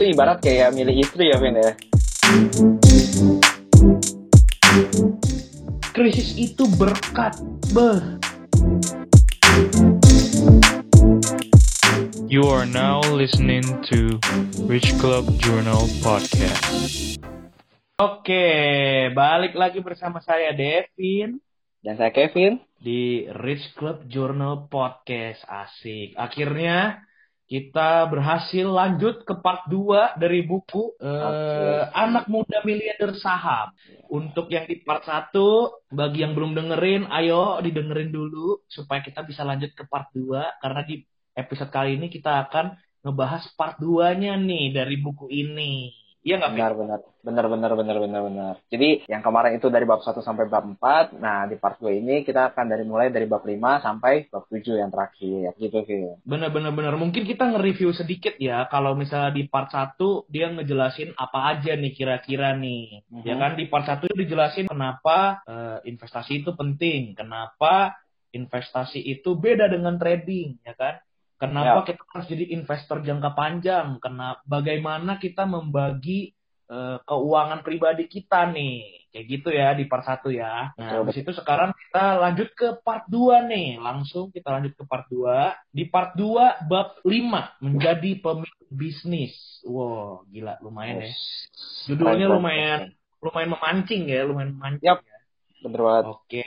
itu ibarat kayak milih istri ya Vin ya krisis itu berkat beh You are now listening to Rich Club Journal Podcast. Oke, balik lagi bersama saya Devin dan saya Kevin di Rich Club Journal Podcast. Asik. Akhirnya kita berhasil lanjut ke part 2 dari buku eh, Anak Muda Miliarder Saham. Untuk yang di part 1, bagi yang belum dengerin, ayo didengerin dulu supaya kita bisa lanjut ke part 2 karena di episode kali ini kita akan ngebahas part 2-nya nih dari buku ini. Iya nggak benar, benar, benar, benar, benar, benar, benar. Jadi yang kemarin itu dari bab 1 sampai bab 4. Nah, di part 2 ini kita akan dari mulai dari bab 5 sampai bab 7 yang terakhir. Gitu, sih. Benar, benar, benar. Mungkin kita nge-review sedikit ya. Kalau misalnya di part 1 dia ngejelasin apa aja nih kira-kira nih. Uh-huh. Ya kan di part 1 dijelasin kenapa uh, investasi itu penting. Kenapa investasi itu beda dengan trading, ya kan? Kenapa ya. kita harus jadi investor jangka panjang? Karena bagaimana kita membagi uh, keuangan pribadi kita nih. Kayak gitu ya di part 1 ya. Nah, habis itu sekarang kita lanjut ke part 2 nih. Langsung kita lanjut ke part 2. Di part 2 bab 5 menjadi pemilik bisnis. Wow, gila lumayan ya. Judulnya lumayan lumayan memancing ya, lumayan memancing yep. ya. Bener banget. Oke.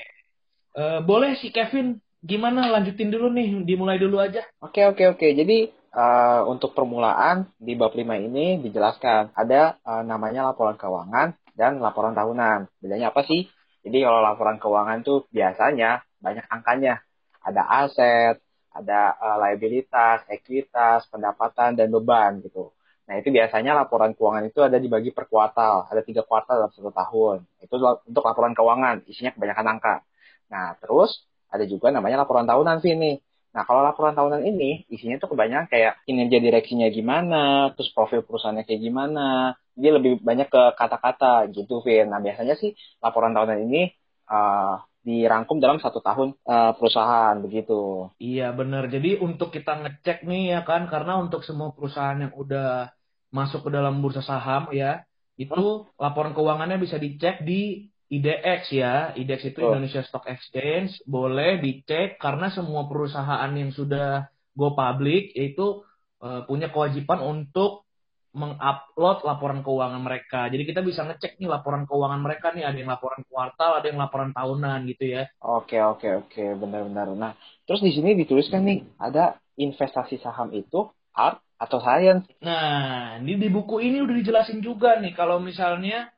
Uh, boleh si Kevin gimana lanjutin dulu nih dimulai dulu aja oke oke oke jadi uh, untuk permulaan di bab 5 ini dijelaskan ada uh, namanya laporan keuangan dan laporan tahunan bedanya apa sih jadi kalau laporan keuangan tuh biasanya banyak angkanya ada aset ada uh, liabilitas ekuitas pendapatan dan beban gitu Nah, itu biasanya laporan keuangan itu ada dibagi per kuartal. Ada tiga kuartal dalam satu tahun. Itu untuk laporan keuangan. Isinya kebanyakan angka. Nah, terus ada juga namanya laporan tahunan sih ini. Nah, kalau laporan tahunan ini isinya tuh kebanyakan kayak kinerja direksinya gimana, terus profil perusahaannya kayak gimana. Dia lebih banyak ke kata-kata gitu, Vin. Nah, biasanya sih laporan tahunan ini uh, dirangkum dalam satu tahun uh, perusahaan begitu. Iya benar. Jadi untuk kita ngecek nih ya kan, karena untuk semua perusahaan yang udah masuk ke dalam bursa saham ya, itu hmm. laporan keuangannya bisa dicek di IDX ya, IDX itu oh. Indonesia Stock Exchange, boleh dicek karena semua perusahaan yang sudah go public itu uh, punya kewajiban untuk mengupload laporan keuangan mereka. Jadi kita bisa ngecek nih laporan keuangan mereka nih ada yang laporan kuartal, ada yang laporan tahunan gitu ya. Oke oke oke benar-benar. Nah terus di sini dituliskan nih ada investasi saham itu art atau science. Nah ini di buku ini udah dijelasin juga nih kalau misalnya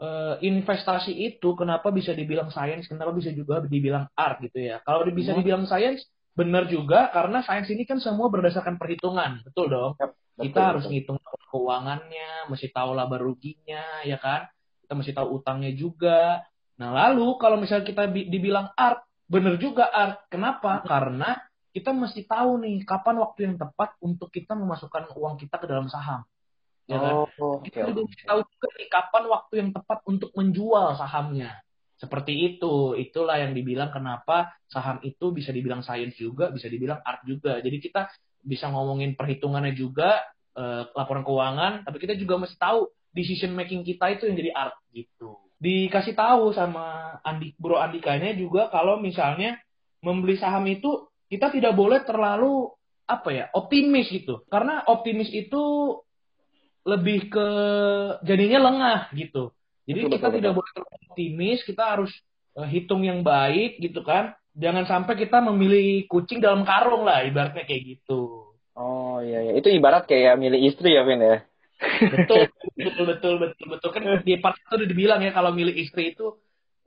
uh, investasi itu kenapa bisa dibilang sains, kenapa bisa juga dibilang art gitu ya. Kalau bisa hmm. dibilang sains, benar juga karena sains ini kan semua berdasarkan perhitungan, betul dong. Yep, betul, kita harus ngitung keuangannya, mesti tahu laba ruginya, ya kan. Kita mesti tahu utangnya juga. Nah lalu kalau misalnya kita dibilang art, benar juga art. Kenapa? Karena kita mesti tahu nih kapan waktu yang tepat untuk kita memasukkan uang kita ke dalam saham ya kan? Oh, kita okay, okay. tahu juga nih kapan waktu yang tepat untuk menjual sahamnya. Seperti itu, itulah yang dibilang kenapa saham itu bisa dibilang sains juga, bisa dibilang art juga. Jadi kita bisa ngomongin perhitungannya juga, eh, laporan keuangan, tapi kita juga mesti tahu decision making kita itu yang jadi art gitu. Dikasih tahu sama Andi, Bro Andikanya juga kalau misalnya membeli saham itu kita tidak boleh terlalu apa ya optimis gitu karena optimis itu lebih ke jadinya lengah gitu. Jadi betul, kita betul, tidak boleh terlalu optimis, kita harus uh, hitung yang baik gitu kan. Jangan sampai kita memilih kucing dalam karung lah, ibaratnya kayak gitu. Oh iya, iya. itu ibarat kayak milih istri ya, Vin ya. betul, betul, betul, betul, betul. Kan di part itu udah dibilang ya kalau milih istri itu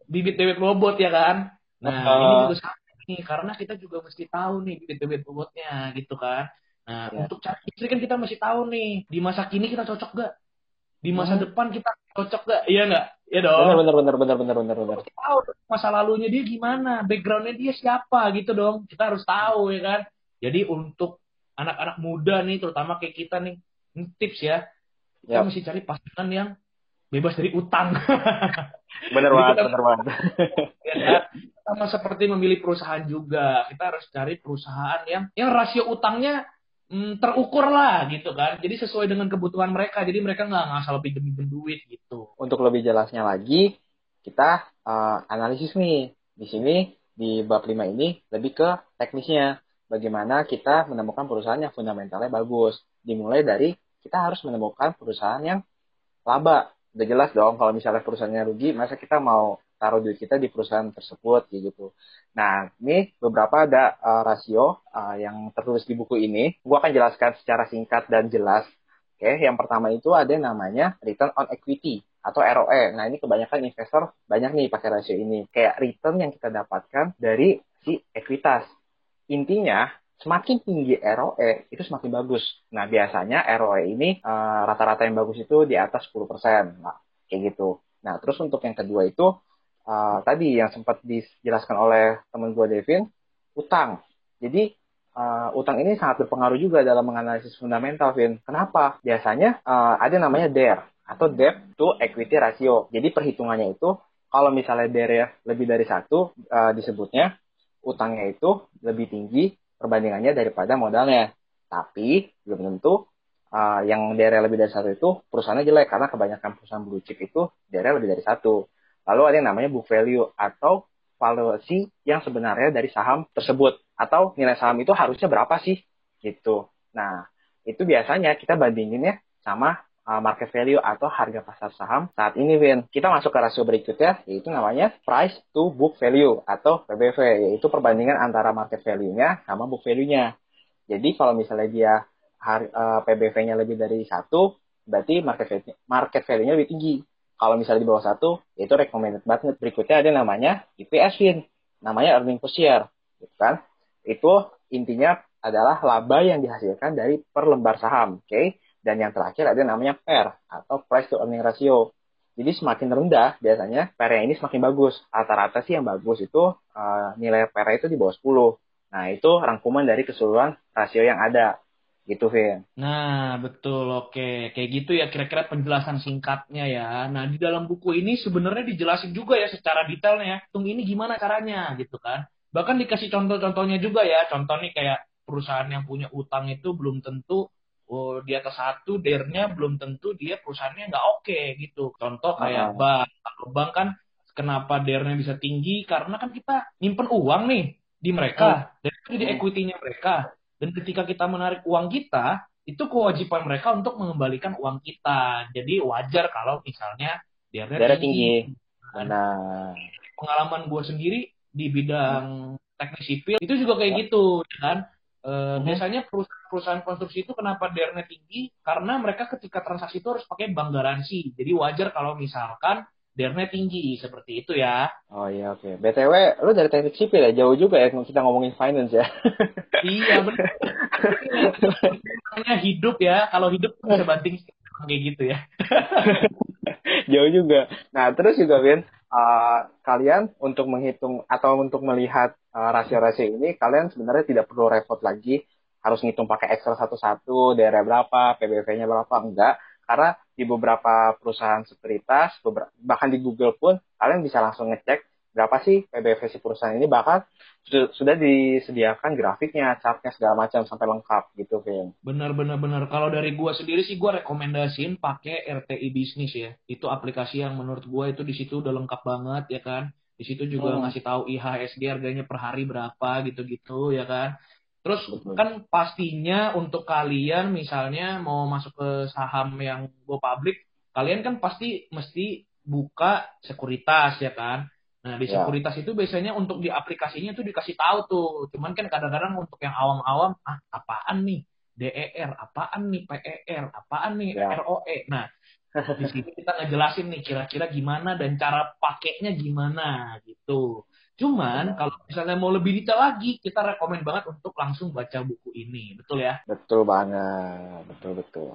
bibit bibit bobot ya kan. Nah uh. ini juga sama nih, karena kita juga mesti tahu nih bibit bibit bobotnya gitu kan. Nah, ya. untuk cari istri kan kita masih tahu nih, di masa kini kita cocok gak? Di masa hmm. depan kita cocok gak? Iya nggak? Iya dong. Benar, benar, benar, benar, benar, benar. Kita tahu masa lalunya dia gimana, backgroundnya dia siapa gitu dong. Kita harus tahu ya kan. Jadi untuk anak-anak muda nih, terutama kayak kita nih, tips ya, kita yep. mesti cari pasangan yang bebas dari utang. bener banget, bener banget. Ya, sama seperti memilih perusahaan juga, kita harus cari perusahaan yang yang rasio utangnya mm, terukur lah gitu kan. Jadi sesuai dengan kebutuhan mereka. Jadi mereka nggak ngasal pinjem-pinjem duit gitu. Untuk lebih jelasnya lagi, kita uh, analisis nih. Di sini di bab 5 ini lebih ke teknisnya. Bagaimana kita menemukan perusahaan yang fundamentalnya bagus. Dimulai dari kita harus menemukan perusahaan yang laba. Udah jelas dong kalau misalnya perusahaannya rugi, masa kita mau taruh duit kita di perusahaan tersebut gitu. Nah, ini beberapa ada uh, rasio uh, yang tertulis di buku ini. Gua akan jelaskan secara singkat dan jelas. Oke, yang pertama itu ada namanya return on equity atau ROE. Nah, ini kebanyakan investor banyak nih pakai rasio ini. Kayak return yang kita dapatkan dari si ekuitas. Intinya, semakin tinggi ROE itu semakin bagus. Nah, biasanya ROE ini eh, rata-rata uh, yang bagus itu di atas 10%. Nah, kayak gitu. Nah, terus untuk yang kedua itu uh, tadi yang sempat dijelaskan oleh teman gue Devin, utang. Jadi uh, utang ini sangat berpengaruh juga dalam menganalisis fundamental, Vin. Kenapa? Biasanya uh, ada namanya DER atau debt to equity ratio. Jadi perhitungannya itu kalau misalnya DER lebih dari satu uh, disebutnya utangnya itu lebih tinggi perbandingannya daripada modalnya. Tapi belum tentu uh, yang DER lebih dari satu itu perusahaannya jelek karena kebanyakan perusahaan blue chip itu DER lebih dari satu. Lalu ada yang namanya book value atau valuasi yang sebenarnya dari saham tersebut atau nilai saham itu harusnya berapa sih gitu. Nah, itu biasanya kita bandingin ya sama uh, market value atau harga pasar saham saat ini, Vin. Kita masuk ke rasio berikutnya, yaitu namanya price to book value atau PBV, yaitu perbandingan antara market value-nya sama book value-nya. Jadi kalau misalnya dia uh, PBV-nya lebih dari satu, berarti market market value-nya lebih tinggi. Kalau misalnya di bawah satu, itu recommended banget. Berikutnya ada namanya EPS fin, namanya earning per share, gitu kan? Itu intinya adalah laba yang dihasilkan dari per lembar saham, oke? Okay? Dan yang terakhir ada namanya PER atau price to earning ratio. Jadi semakin rendah biasanya PER ini semakin bagus. Rata-rata sih yang bagus itu uh, nilai PER itu di bawah 10. Nah, itu rangkuman dari keseluruhan rasio yang ada gitu Vin. Nah betul oke kayak gitu ya kira-kira penjelasan singkatnya ya. Nah di dalam buku ini sebenarnya dijelasin juga ya secara detailnya. Tung ini gimana caranya gitu kan. Bahkan dikasih contoh-contohnya juga ya. Contoh nih kayak perusahaan yang punya utang itu belum tentu oh, di atas satu dernya belum tentu dia perusahaannya nggak oke okay, gitu. Contoh kayak uh bank. Kalau bank kan kenapa dernya bisa tinggi karena kan kita nyimpen uang nih di mereka dan itu di equity-nya mereka dan ketika kita menarik uang kita, itu kewajiban mereka untuk mengembalikan uang kita. Jadi wajar kalau misalnya dia tinggi. tinggi. Nah, pengalaman gue sendiri di bidang teknik sipil itu juga kayak gitu, ya kan? E, hmm. Biasanya perusahaan, konstruksi itu kenapa dr tinggi? Karena mereka ketika transaksi itu harus pakai bank garansi. Jadi wajar kalau misalkan dr tinggi seperti itu ya. Oh iya oke. Okay. BTW lu dari teknik sipil ya jauh juga ya kita ngomongin finance ya. iya benar. Hanya hidup ya, kalau hidup bisa banting kayak gitu ya. Jauh juga. Nah, terus juga Vin, uh, kalian untuk menghitung atau untuk melihat uh, rasio-rasio ini, kalian sebenarnya tidak perlu repot lagi harus ngitung pakai Excel satu-satu, daerah berapa, PBV-nya berapa, enggak. Karena di beberapa perusahaan sekuritas, bahkan di Google pun, kalian bisa langsung ngecek berapa sih PBV si perusahaan ini bahkan sudah disediakan grafiknya, chartnya segala macam sampai lengkap gitu, Vin. Benar, benar, benar. Kalau dari gua sendiri sih gua rekomendasiin pakai RTI bisnis ya. Itu aplikasi yang menurut gua itu di situ udah lengkap banget ya kan. Di situ juga oh. ngasih tahu IHSG harganya per hari berapa gitu-gitu ya kan. Terus Betul. kan pastinya untuk kalian misalnya mau masuk ke saham yang go public, kalian kan pasti mesti buka sekuritas ya kan. Nah, di ya. sekuritas ya. itu biasanya untuk di aplikasinya tuh dikasih tahu tuh. Cuman kan kadang-kadang untuk yang awam-awam, ah apaan nih? DER, apaan nih PER, apaan nih ya. ROE. Nah, di sini kita ngejelasin nih kira-kira gimana dan cara pakainya gimana gitu. Cuman ya. kalau misalnya mau lebih detail lagi, kita rekomend banget untuk langsung baca buku ini. Betul ya? Betul banget. Betul betul.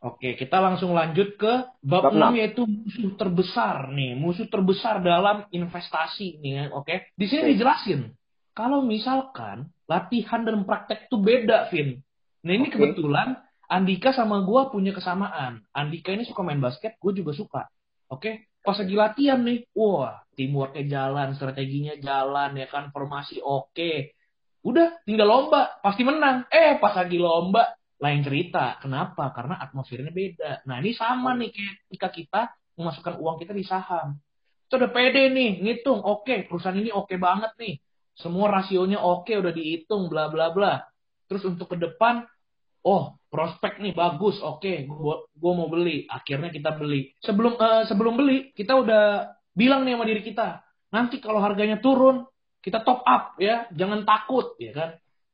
Oke, kita langsung lanjut ke bab 6 yaitu musuh terbesar nih, musuh terbesar dalam investasi nih, oke. Di sini dijelasin kalau misalkan latihan dan praktek itu beda, Vin. Nah, ini okay. kebetulan Andika sama gue punya kesamaan. Andika ini suka main basket, gue juga suka. Oke, pas lagi latihan nih, wah, teamworknya jalan, strateginya jalan, ya kan, formasi oke. Udah, tinggal lomba, pasti menang. Eh, pas lagi lomba, lain cerita. Kenapa? Karena atmosfernya beda. Nah, ini sama nih kayak ketika kita memasukkan uang kita di saham. Itu udah pede nih, ngitung. Oke, perusahaan ini oke banget nih. Semua rasionya oke, udah dihitung, bla bla bla. Terus untuk ke depan, oh prospek nih bagus, oke, gua, gua mau beli. Akhirnya kita beli. Sebelum eh, sebelum beli, kita udah bilang nih sama diri kita, nanti kalau harganya turun, kita top up ya, jangan takut ya kan.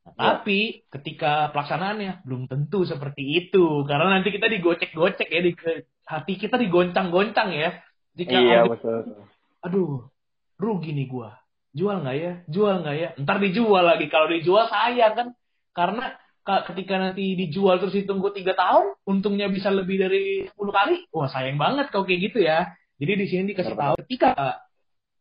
Nah, Ya. Tapi ketika pelaksanaannya belum tentu seperti itu, karena nanti kita digocek-gocek ya, di hati kita digoncang-goncang ya. Jika Iya harga- betul. aduh, rugi nih gua. Jual nggak ya? Jual nggak ya? Ntar dijual lagi. Kalau dijual sayang kan, karena ka- ketika nanti dijual terus ditunggu tiga tahun, untungnya bisa lebih dari 10 kali. Wah sayang banget kalau kayak gitu ya. Jadi di sini dikasih tahu ketika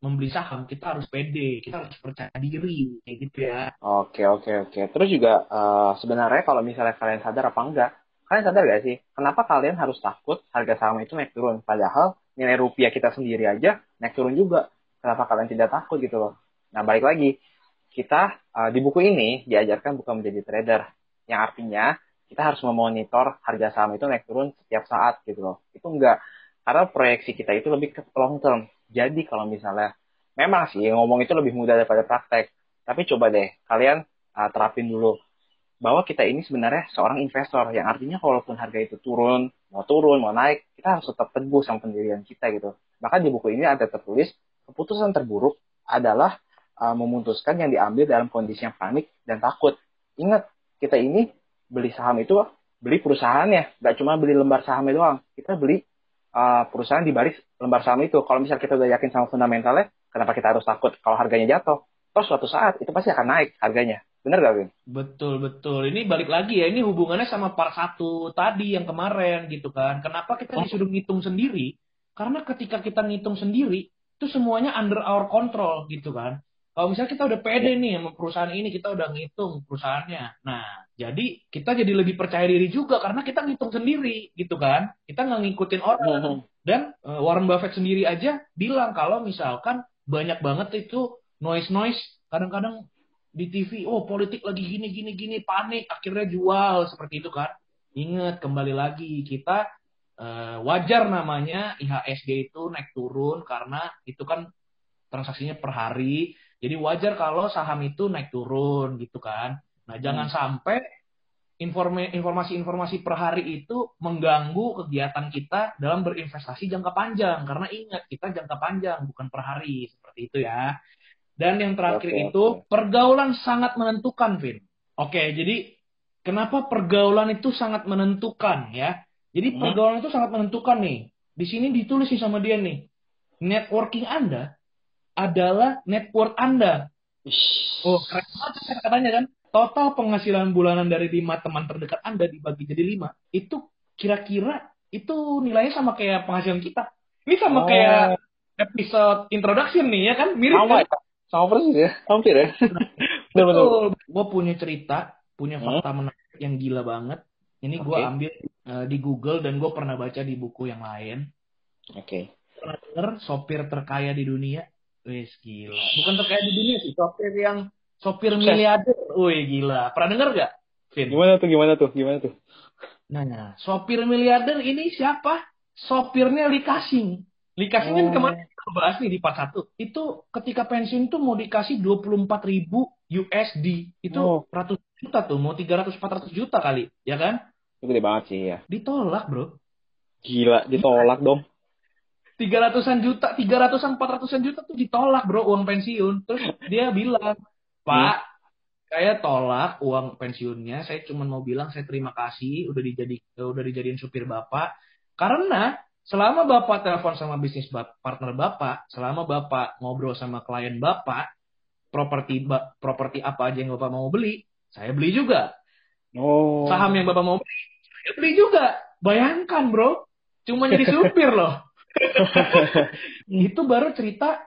membeli saham kita harus pede, kita harus percaya diri, kayak gitu ya. Oke oke oke. Terus juga eh, sebenarnya kalau misalnya kalian sadar apa enggak, kalian sadar gak sih kenapa kalian harus takut harga saham itu naik turun? Padahal nilai rupiah kita sendiri aja naik turun juga. Kenapa kalian tidak takut gitu loh? Nah balik lagi, kita eh, di buku ini diajarkan bukan menjadi trader, yang artinya kita harus memonitor harga saham itu naik turun setiap saat gitu loh. Itu enggak, karena proyeksi kita itu lebih ke long term. Jadi kalau misalnya memang sih ngomong itu lebih mudah daripada praktek, tapi coba deh kalian uh, terapin dulu bahwa kita ini sebenarnya seorang investor yang artinya walaupun harga itu turun, mau turun, mau naik, kita harus tetap teguh sama pendirian kita gitu. Bahkan di buku ini ada tertulis keputusan terburuk adalah uh, memutuskan yang diambil dalam kondisi yang panik dan takut. Ingat, kita ini beli saham itu beli perusahaannya, nggak cuma beli lembar sahamnya doang. Kita beli uh, perusahaan di baris lembar saham itu. Kalau misalnya kita udah yakin sama fundamentalnya, kenapa kita harus takut kalau harganya jatuh? Terus suatu saat itu pasti akan naik harganya. Bener gak, Win? Betul betul. Ini balik lagi ya. Ini hubungannya sama part satu tadi yang kemarin gitu kan. Kenapa kita disuruh ngitung sendiri? Karena ketika kita ngitung sendiri, itu semuanya under our control gitu kan. Kalau misalnya kita udah pede nih sama perusahaan ini, kita udah ngitung perusahaannya. Nah, jadi kita jadi lebih percaya diri juga karena kita ngitung sendiri gitu kan. Kita nggak ngikutin orang. Dan eh, Warren Buffett sendiri aja bilang kalau misalkan banyak banget itu noise-noise kadang-kadang di TV, oh politik lagi gini gini gini panik, akhirnya jual seperti itu kan. Ingat kembali lagi kita eh, wajar namanya IHSG itu naik turun karena itu kan transaksinya per hari. Jadi wajar kalau saham itu naik turun gitu kan. Nah, jangan sampai informa- informasi-informasi per hari itu mengganggu kegiatan kita dalam berinvestasi jangka panjang. Karena ingat, kita jangka panjang, bukan per hari. Seperti itu ya. Dan yang terakhir Oke, itu, oke. pergaulan sangat menentukan, Vin. Oke, jadi kenapa pergaulan itu sangat menentukan ya? Jadi Hmm. pergaulan itu sangat menentukan nih. Di sini ditulis nih sama dia nih. Networking Anda adalah network Anda. Oh, keren banget kan katanya kan. Total penghasilan bulanan dari lima teman terdekat Anda dibagi jadi lima. Itu kira-kira itu nilainya sama kayak penghasilan kita. Ini sama Oh. kayak episode introduction nih ya kan? Mirip Sama kan? ya? Sama persis ya? Hampir ya? Betul-betul. Betul. Gue punya cerita, punya Hmm. fakta menarik yang gila banget. Ini gue Oke. ambil eh, di Google dan gue pernah baca di buku yang lain. Oke. Pernah denger sopir terkaya di dunia? Wes gila. Bukan terkaya di dunia sih, sopir yang sopir miliarder. Wih gila. Pernah denger gak? Vin? Gimana tuh? Gimana tuh? Gimana tuh? Nah, sopir miliarder ini siapa? Sopirnya Lee Kasing. Lee Kasing kan Oh. kemarin kita bahas nih di part 1. Itu ketika pensiun tuh mau dikasih 24 ribu USD. Itu Oh. ratus juta tuh, mau 300-400 juta kali, ya kan? Itu gede banget sih ya. Ditolak bro. Gila, ditolak dong. 300-an juta, 300-an, 400-an juta tuh ditolak bro uang pensiun. Terus dia bilang, Pak, saya tolak uang pensiunnya. Saya cuma mau bilang saya terima kasih udah dijadi udah dijadiin supir bapak. Karena selama bapak telepon sama bisnis partner bapak, selama bapak ngobrol sama klien bapak, properti properti apa aja yang bapak mau beli, saya beli juga. Oh. Saham yang bapak mau beli, saya beli juga. Bayangkan bro, cuma jadi supir loh. itu baru cerita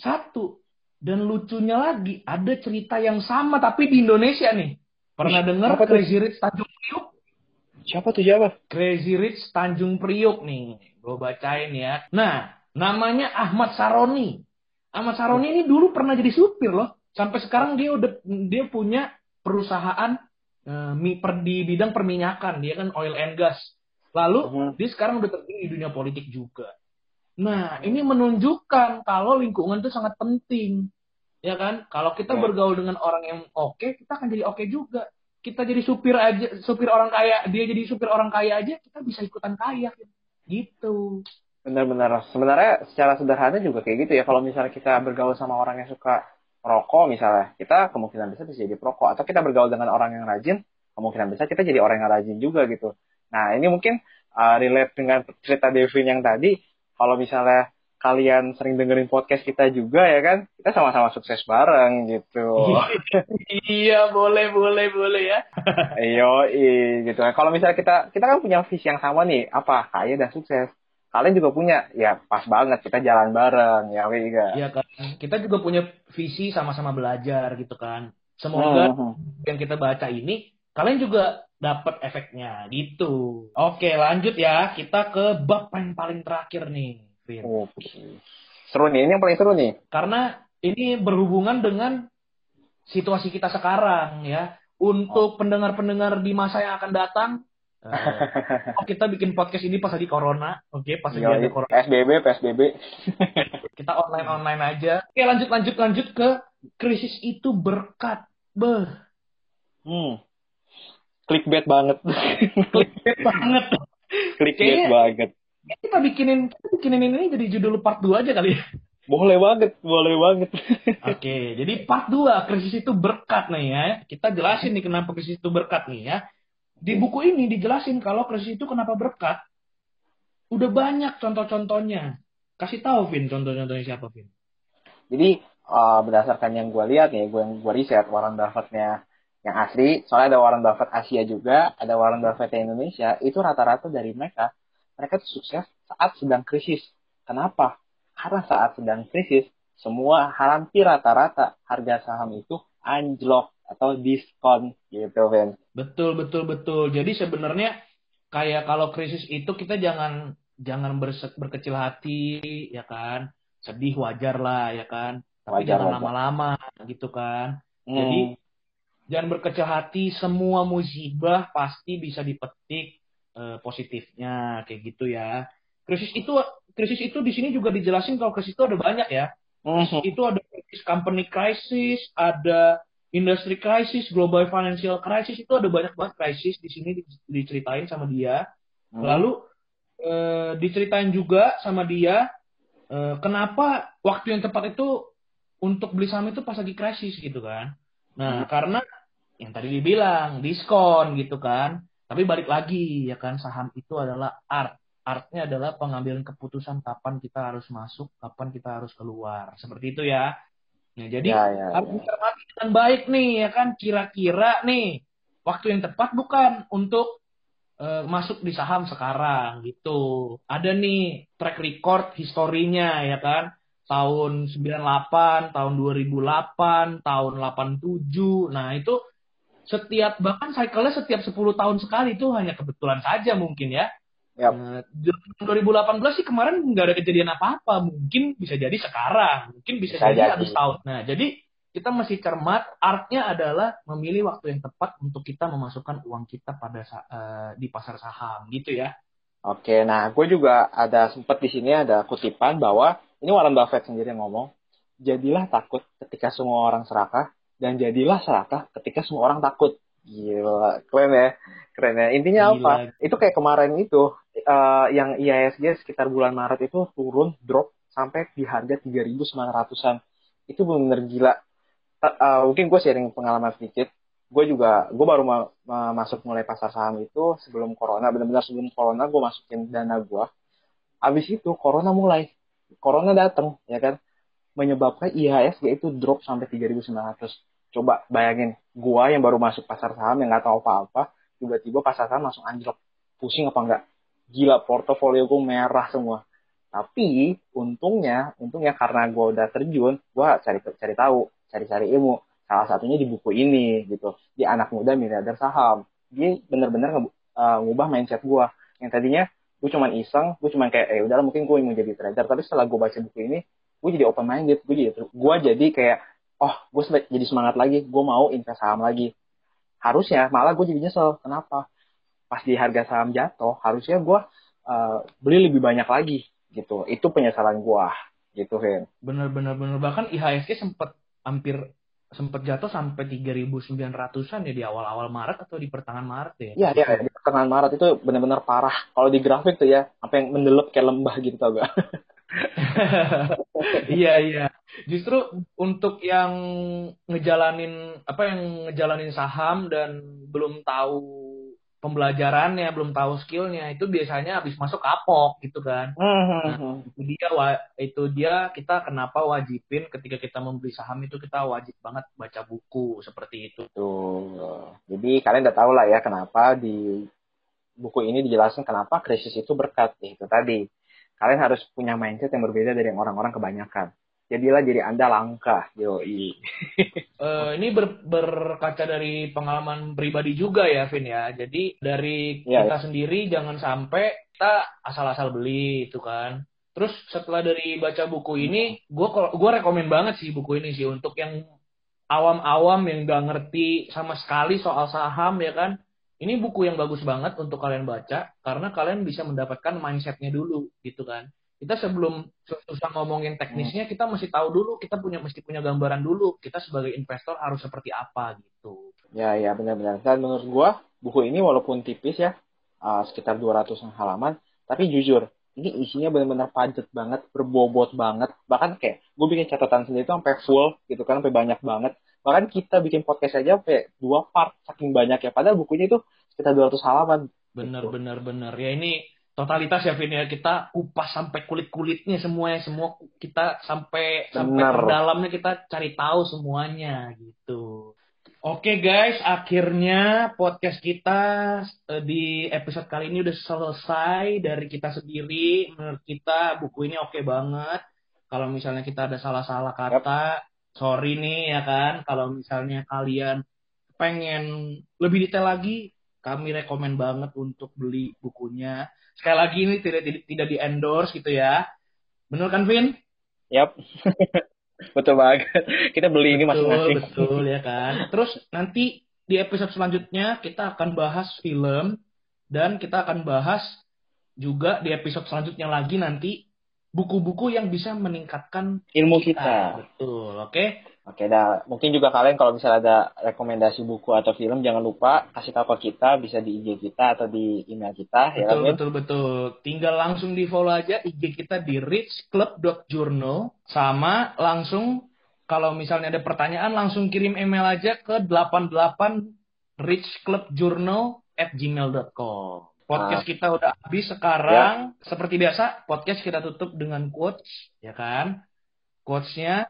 satu. Dan lucunya lagi, ada cerita yang sama tapi di Indonesia nih. Pernah dengar? Crazy Rich Tanjung Priuk? Siapa tuh siapa? Crazy Rich Tanjung Priuk nih. Gue bacain ya. Nah, namanya Ahmad Saroni. Ahmad Saroni ini dulu pernah jadi supir loh. sampai sekarang dia udah dia punya perusahaan uh, di bidang perminyakan dia kan oil and gas lalu uh-huh. dia sekarang udah terjun di dunia politik juga. Nah ini menunjukkan kalau lingkungan itu sangat penting. Ya kan? Kalau kita bergaul dengan orang yang oke okay, kita akan jadi oke okay juga. Kita jadi supir aja supir orang kaya dia jadi supir orang kaya aja kita bisa ikutan kaya. Gitu. Benar-benar. Sebenarnya secara sederhana juga kayak gitu ya. Kalau misalnya kita bergaul sama orang yang suka rokok misalnya kita kemungkinan besar bisa jadi perokok. Atau kita bergaul dengan orang yang rajin kemungkinan besar kita jadi orang yang rajin juga gitu nah ini mungkin uh, relate dengan cerita Devin yang tadi. Kalau misalnya kalian sering dengerin podcast kita juga ya kan? Kita sama-sama sukses bareng gitu. Iya boleh boleh boleh ya. Iyo gitu. Kalau misalnya kita kita kan punya visi yang sama nih. Apa? Kaya dan sukses. Kalian juga punya? Ya pas banget. Kita jalan bareng ya Wiga iya kan. Kita juga punya visi sama-sama belajar gitu kan. Semoga hmm. yang kita baca ini kalian juga dapat efeknya gitu oke lanjut ya kita ke bab yang paling terakhir nih Vin. Oke. Seru nih, ini yang paling seru nih. Karena ini berhubungan dengan situasi kita sekarang ya. Untuk pendengar-pendengar di masa yang akan datang, uh, kita bikin podcast ini pas lagi corona, oke? Okay, pas lagi ada corona. PSBB, PSBB. kita online online aja. Oke, lanjut lanjut lanjut ke krisis itu berkat. Beh. Hmm. Clickbait banget. Clickbait banget. Clickbait banget kita bikinin kita bikinin ini jadi judul part 2 aja kali ya. Boleh banget, boleh banget. Oke, jadi part 2 krisis itu berkat nih ya. Kita jelasin nih kenapa krisis itu berkat nih ya. Di buku ini dijelasin kalau krisis itu kenapa berkat. Udah banyak contoh-contohnya. Kasih tahu Vin contoh-contohnya siapa Vin? Jadi uh, berdasarkan yang gue lihat nih, gue yang gue riset Warren Buffett-nya yang asli, soalnya ada Warren Buffett Asia juga, ada Warren Buffett Indonesia, itu rata-rata dari mereka mereka tuh sukses saat sedang krisis. Kenapa? Karena saat sedang krisis, semua hampir rata-rata harga saham itu anjlok atau diskon gitu, Ben. Betul, betul, betul. Jadi sebenarnya kayak kalau krisis itu kita jangan jangan berkecil hati, ya kan? Sedih wajar lah, ya kan? Tapi wajar, jangan lama-lama gitu kan. Hmm. Jadi jangan berkecil hati, semua musibah pasti bisa dipetik uh, positifnya kayak gitu ya. Krisis itu krisis itu di sini juga dijelasin kalau krisis itu ada banyak ya. Krisis mm-hmm. itu ada krisis company crisis, ada industry crisis, global financial crisis itu ada banyak banget krisis di sini diceritain sama dia. Mm. Lalu uh, diceritain juga sama dia uh, kenapa waktu yang tepat itu untuk beli saham itu pas lagi krisis gitu kan. Nah, hmm. karena yang tadi dibilang diskon gitu kan. Tapi balik lagi ya kan saham itu adalah art. Artnya adalah pengambilan keputusan kapan kita harus masuk, kapan kita harus keluar. Seperti itu ya. Nah, jadi ya, ya, harus ya. dicermati dengan baik nih ya kan kira-kira nih waktu yang tepat bukan untuk uh, masuk di saham sekarang gitu. Ada nih track record historinya ya kan. Tahun 98, tahun 2008, tahun 87. Nah, itu setiap bahkan cycle-nya setiap 10 tahun sekali itu hanya kebetulan saja mungkin ya. Yep. Nah, 2018 sih kemarin nggak ada kejadian apa-apa. Mungkin bisa jadi sekarang, mungkin bisa, bisa jadi, habis tahun. Nah, jadi kita masih cermat. Artnya adalah memilih waktu yang tepat untuk kita memasukkan uang kita pada uh, di pasar saham, gitu ya. Oke, nah gue juga ada sempat di sini ada kutipan bahwa ini Warren Buffett sendiri yang ngomong, jadilah takut ketika semua orang serakah dan jadilah serakah ketika semua orang takut. Gila, keren ya, keren ya. Intinya Gila. apa? Itu kayak kemarin itu uh, yang IISG sekitar bulan Maret itu turun drop sampai di harga 3.900-an. Itu benar-benar gila. Uh, mungkin gue sharing pengalaman sedikit. Gue juga, gue baru ma ma masuk mulai pasar saham itu sebelum corona, benar-benar sebelum corona gue masukin dana gue. Abis itu corona mulai, corona datang, ya kan? Menyebabkan IHSG itu drop sampai 3.900. Coba bayangin, gua yang baru masuk pasar saham yang nggak tahu apa-apa, tiba-tiba pasar saham langsung anjlok. Pusing apa enggak? Gila, portofolio gue merah semua. Tapi untungnya, untungnya karena gua udah terjun, gua cari cari tahu, cari-cari ilmu. Salah satunya di buku ini gitu, di anak muda miliarder saham. Dia bener-bener uh, ngubah mindset gua. Yang tadinya gue cuman iseng, gue cuman kayak, eh udahlah mungkin gue mau jadi trader. Tapi setelah gue baca buku ini, gue jadi open minded gue jadi gue jadi kayak oh gue jadi semangat lagi gue mau invest saham lagi. Harusnya malah gue jadi nyesel. Kenapa? Pas di harga saham jatuh harusnya gue uh, beli lebih banyak lagi gitu. Itu penyesalan gue gitu Vin. Bener bener bener. Bahkan IHSG sempat hampir sempat jatuh sampai 3.900-an ya di awal-awal Maret atau di pertengahan Maret ya? Iya, iya, di pertengahan Maret itu benar-benar parah. Kalau di grafik tuh ya, apa yang mendelep kayak lembah gitu tau gak? iya, iya. Justru untuk yang ngejalanin apa yang ngejalanin saham dan belum tahu pembelajarannya belum tahu skillnya itu biasanya habis masuk kapok gitu kan. Nah, itu dia itu dia kita kenapa wajibin ketika kita membeli saham itu kita wajib banget baca buku seperti itu. Tuh jadi kalian udah tahu lah ya kenapa di buku ini dijelaskan kenapa krisis itu berkat itu tadi kalian harus punya mindset yang berbeda dari orang-orang kebanyakan. Jadilah jadi anda langka yoi. Uh, ini ber, berkaca dari pengalaman pribadi juga ya Vin ya. Jadi dari ya, kita ya. sendiri jangan sampai kita asal-asal beli itu kan. Terus setelah dari baca buku ini gue gue rekomend banget sih buku ini sih untuk yang awam-awam yang gak ngerti sama sekali soal saham ya kan ini buku yang bagus banget untuk kalian baca karena kalian bisa mendapatkan mindsetnya dulu gitu kan. Kita sebelum susah ngomongin teknisnya kita mesti tahu dulu kita punya mesti punya gambaran dulu kita sebagai investor harus seperti apa gitu. Ya ya benar-benar. Dan menurut gua buku ini walaupun tipis ya uh, sekitar 200 halaman tapi jujur ini isinya benar-benar padat banget berbobot banget. Bahkan kayak gue bikin catatan sendiri itu sampai full gitu kan sampai banyak banget bahkan kita bikin podcast aja sampai dua part saking banyak ya padahal bukunya itu sekitar 200 halaman bener gitu. bener bener ya ini totalitas ya Vin ya kita kupas sampai kulit kulitnya semuanya semua kita sampai Bener. sampai ke dalamnya kita cari tahu semuanya gitu Oke guys, akhirnya podcast kita eh, di episode kali ini udah selesai dari kita sendiri. Menurut kita buku ini oke banget. Kalau misalnya kita ada salah-salah kata, yep. Sorry nih ya kan. Kalau misalnya kalian pengen lebih detail lagi, kami rekomend banget untuk beli bukunya sekali lagi ini tidak tidak, tidak di endorse gitu ya. Benar kan Vin? Yap. betul banget. Kita beli ini masing-masing. Betul ya kan. Terus nanti di episode selanjutnya kita akan bahas film dan kita akan bahas juga di episode selanjutnya lagi nanti buku-buku yang bisa meningkatkan ilmu kita. kita. Betul, oke? Okay? Oke, dah mungkin juga kalian kalau misalnya ada rekomendasi buku atau film jangan lupa kasih tahu ke kita bisa di IG kita atau di email kita betul, ya kan? Betul betul. Tinggal langsung di follow aja IG kita di richclub.journal sama langsung kalau misalnya ada pertanyaan langsung kirim email aja ke 88 richclubjournal at gmail.com. Podcast nah. kita udah habis sekarang. Ya. Seperti biasa, podcast kita tutup dengan quotes, ya kan? Quotesnya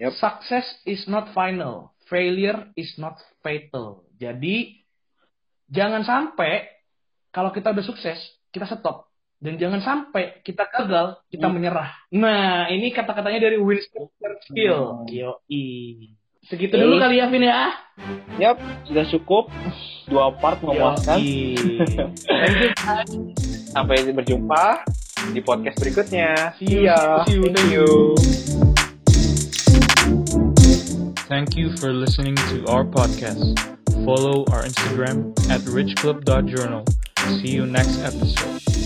Yep. Success is not final, failure is not fatal. Jadi jangan sampai kalau kita udah sukses kita stop dan jangan sampai kita gagal kita hmm. menyerah. Nah ini kata-katanya dari Winston Churchill. Hmm. Yoi. Segitu dulu kali ya Vin ya. Yap, sudah cukup. Dua part memuaskan. Sampai berjumpa di podcast berikutnya. See you. See you. Thank you. Thank you for listening to our podcast. Follow our Instagram at richclub.journal. See you next episode.